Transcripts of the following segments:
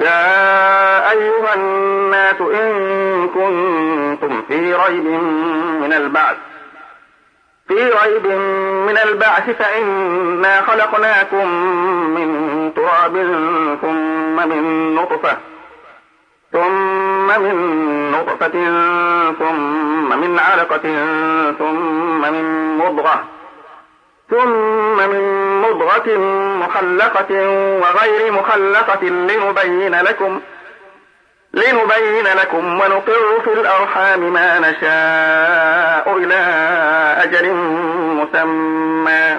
يا أيها الناس إن كنتم في ريب من البعث في ريب من البعث فإنا خلقناكم من تراب ثم من نطفة ثم من نطفة ثم من علقة ثم من مضغة ثم من مضغة مخلقة وغير مخلقة لنبين لكم لنبين لكم ونقر في الأرحام ما نشاء إلى أجل مسمى.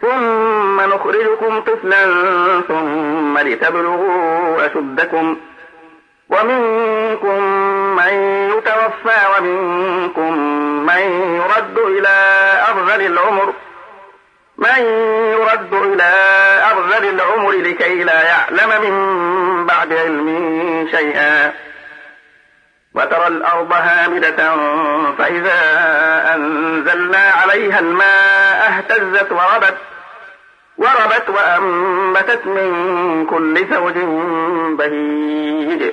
ثم نخرجكم طفلا ثم لتبلغوا أشدكم. ومنكم من يتوفى ومنكم من يرد إلى أرذل العمر. من يرد إلى أرذل العمر لكي لا يعلم من بعد علم شيئا وترى الأرض هامدة فإذا أنزلنا عليها الماء اهتزت وربت وربت وأنبتت من كل زوج بهيج.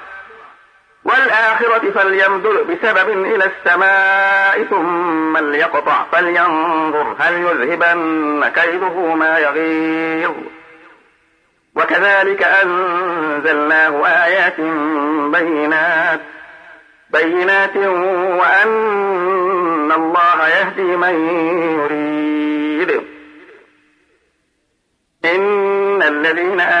والآخرة فليمدد بسبب إلى السماء ثم ليقطع فلينظر هل يذهبن كيده ما يغيظ. وكذلك أنزلناه آيات بينات بينات وأن الله يهدي من يريد. إن الذين آمنوا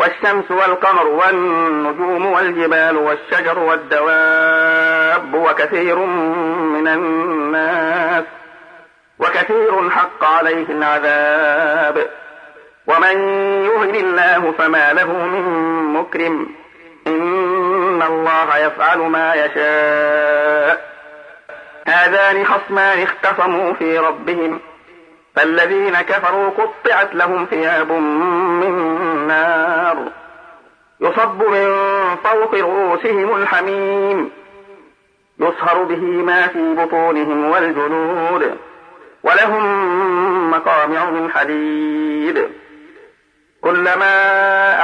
والشمس والقمر والنجوم والجبال والشجر والدواب وكثير من الناس رجل حق عليه العذاب. ومن يهن الله فما له من مكرم. إن الله يفعل ما يشاء. هذان خصمان اختصموا في ربهم. فالذين كفروا قطعت لهم ثياب من نار يصب من فوق رؤوسهم الحميم. يصهر به ما في بطونهم والجنود. ولهم مقامع من حديد. كلما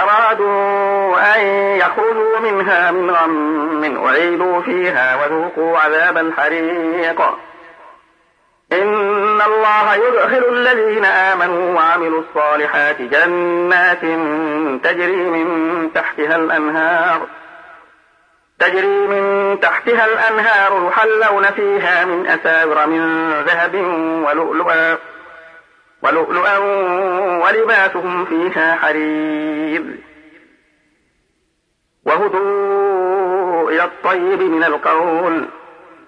أرادوا أن يخرجوا منها من غم أعيدوا فيها وذوقوا عذاب الحريق. إن الله يدخل الذين آمنوا وعملوا الصالحات جنات تجري من تحتها الأنهار تجري من تحتها الأنهار يحلون فيها من أساور من ذهب ولؤلؤا ولؤلؤا ولباسهم فيها حرير وهدوا إلى الطيب من القول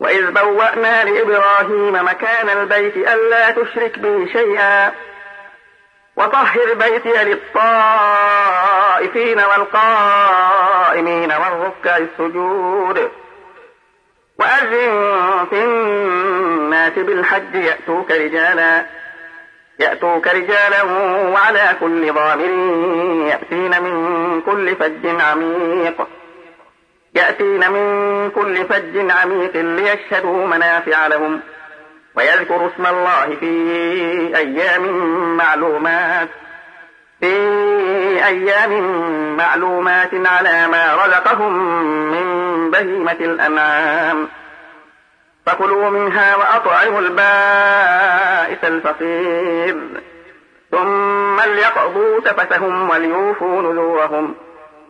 وإذ بوأنا لإبراهيم مكان البيت ألا تشرك بي شيئا. وطهر بيتي للطائفين والقائمين والركع السجود. وأذن في الناس بالحج يأتوك رجالا. يأتوك رجالا وعلى كل ضامر يأتين من كل فج عميق. يأتين من كل فج عميق ليشهدوا منافع لهم ويذكروا اسم الله في أيام معلومات في أيام معلومات على ما رزقهم من بهيمة الأنعام. فكلوا منها وأطعموا البائس الفقير ثم ليقضوا تفتهم وليوفوا نذورهم.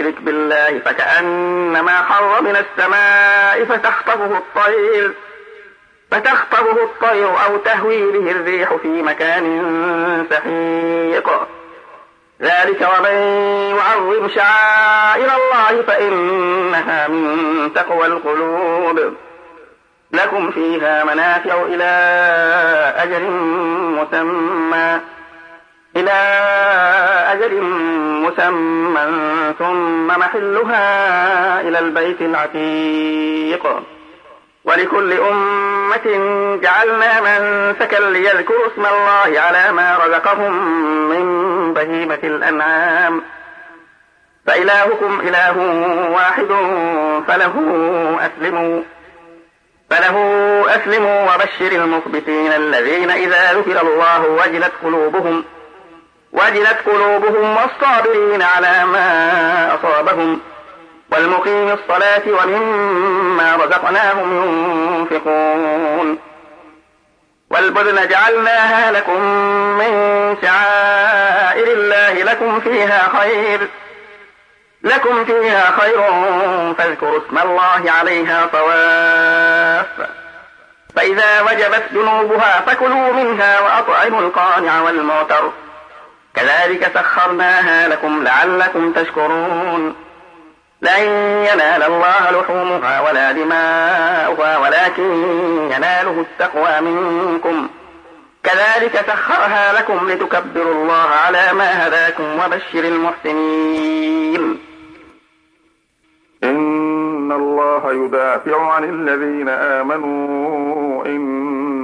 يشرك بالله فكأنما خر من السماء فتخطفه الطير فتخطفه الطير أو تهوي به الريح في مكان سحيق. ذلك ومن يعظم شعائر الله فإنها من تقوى القلوب. لكم فيها منافع إلى أجل مسمى إلى أجل مسمى ثم محلها إلى البيت العتيق. ولكل أمة جعلنا منسكا ليذكروا اسم الله على ما رزقهم من بهيمة الأنعام. فإلهكم إله واحد فله أسلموا فله أسلموا وبشر المخبتين الذين إذا ذكر الله وجلت قلوبهم. وجلت قلوبهم والصابرين على ما أصابهم. والمقيم الصلاة ومما رزقناهم ينفقون. والبدن جعلناها لكم من شعائر الله لكم فيها خير. لكم فيها خير فاذكروا اسم الله عليها صواف فإذا وجبت جنوبها فكلوا منها وأطعموا القانع والمعتر كذلك سخرناها لكم لعلكم تشكرون. لن ينال الله لحومها ولا دماؤها ولكن يناله التقوى منكم. كذلك سخرها لكم لتكبروا الله على ما هداكم وبشر المحسنين. إن الله يدافع عن الذين آمنوا إن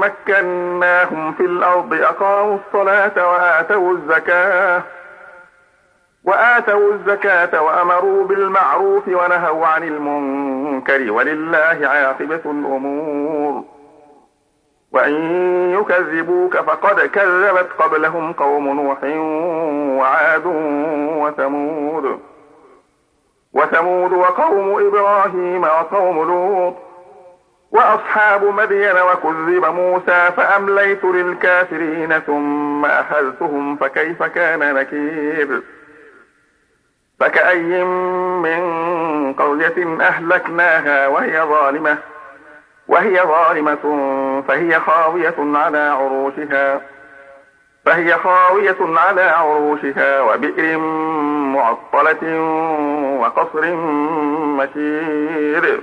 مكناهم في الأرض أقاموا الصلاة وآتوا الزكاة. وآتوا الزكاة وأمروا بالمعروف ونهوا عن المنكر ولله عاقبة الأمور. وإن يكذبوك فقد كذبت قبلهم قوم نوح وعاد وثمود. وثمود وقوم إبراهيم وقوم لوط. وأصحاب مدين وكذب موسى فأمليت للكافرين ثم أخذتهم فكيف كان نكير؟ فكأي من قرية أهلكناها وهي ظالمة وهي ظالمة فهي خاوية على عروشها فهي خاوية على عروشها وبئر معطلة وقصر مشير.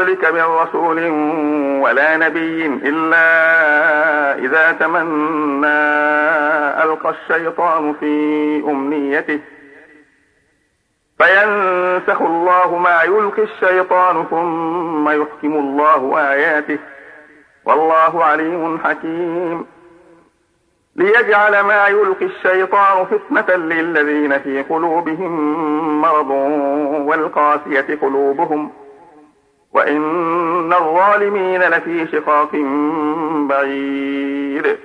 قبلك من رسول ولا نبي إلا إذا تمنى ألقى الشيطان في أمنيته. فينسخ الله ما يلقي الشيطان ثم يحكم الله آياته. والله عليم حكيم. ليجعل ما يلقي الشيطان فتنة للذين في قلوبهم مرض والقاسية قلوبهم. وإن الظالمين لفي شقاق بعيد.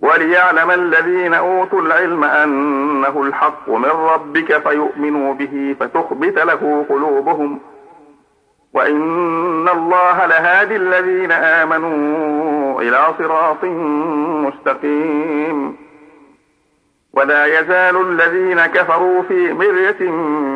وليعلم الذين أوتوا العلم أنه الحق من ربك فيؤمنوا به فتخبت له قلوبهم. وإن الله لهادي الذين آمنوا إلى صراط مستقيم. ولا يزال الذين كفروا في مرية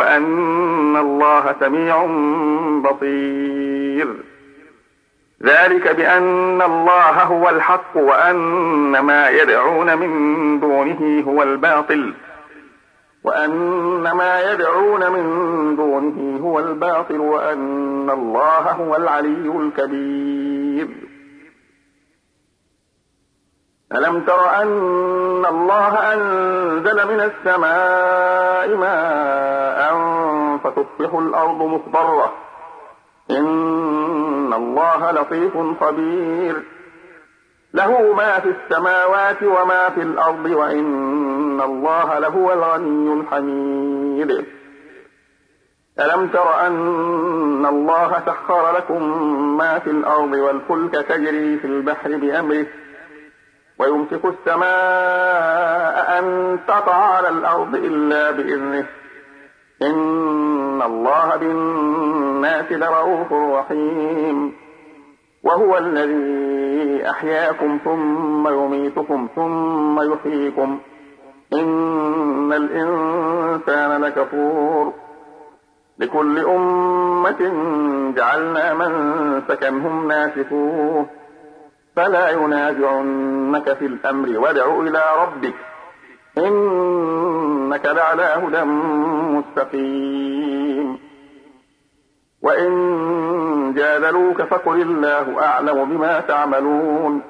وأن الله سميع بصير. ذلك بأن الله هو الحق وأن ما يدعون من دونه هو الباطل. وأن ما يدعون من دونه هو الباطل وأن الله هو العلي الكبير. ألم تر أن الله أنزل من السماء ماء فتصبح الأرض مخضرة؟ إن الله لطيف خبير. له ما في السماوات وما في الأرض وإن الله لهو الغني الحميد. ألم تر أن الله سخر لكم ما في الأرض والفلك تجري في البحر بأمره؟ ويمسك السماء أن تقع على الأرض إلا بإذنه. إن الله بالناس لرؤوف رحيم. وهو الذي أحياكم ثم يميتكم ثم يحييكم. إن الإنسان لكفور. لكل أمة جعلنا من سكنهم ناسكوه. فلا ينازعنك في الأمر وادع إلى ربك إنك لعلى هدى مستقيم. وإن جادلوك فقل الله أعلم بما تعملون.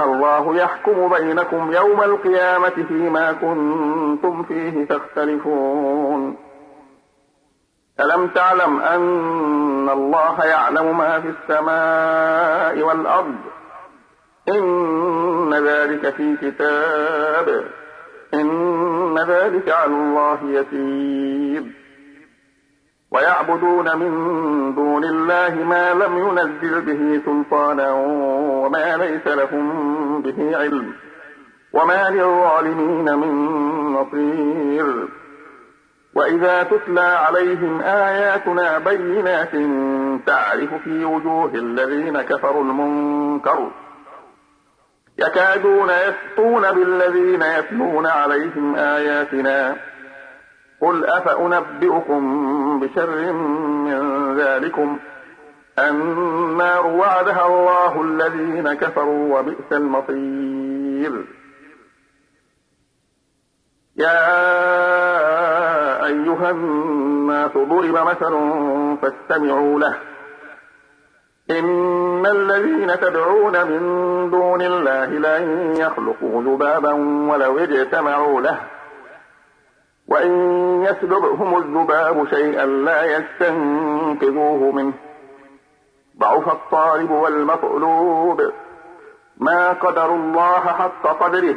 الله يحكم بينكم يوم القيامة فيما كنتم فيه تختلفون. ألم تعلم أن الله يعلم ما في السماء والأرض. إن ذلك في كتاب. إن ذلك على الله يسير. ويعبدون من دون الله ما لم ينزل به سلطانا وما ليس لهم به علم. وما للظالمين من نصير. وإذا تتلى عليهم آياتنا بينات تعرف في وجوه الذين كفروا المنكر يكادون يسطون بالذين يتلون عليهم آياتنا قل أفأنبئكم بشر من ذلكم النار وعدها الله الذين كفروا وبئس المصير يا أيها الناس ضرب مثل فاستمعوا له. إن الذين تدعون من دون الله لن يخلقوا ذبابا ولو اجتمعوا له. وإن يسلبهم الذباب شيئا لا يستنقذوه منه. ضعف الطالب والمطلوب. ما قدروا الله حق قدره.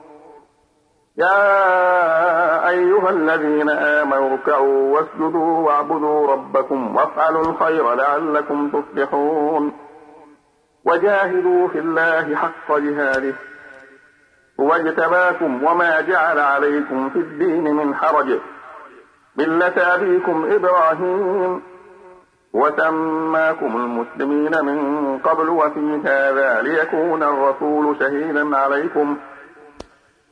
يا أيها الذين آمنوا اركعوا واسجدوا واعبدوا ربكم وافعلوا الخير لعلكم تفلحون. وجاهدوا في الله حق جهاده. هو اجتباكم وما جعل عليكم في الدين من حرج. ملة أبيكم إبراهيم. وسماكم المسلمين من قبل وفي هذا ليكون الرسول شهيدا عليكم.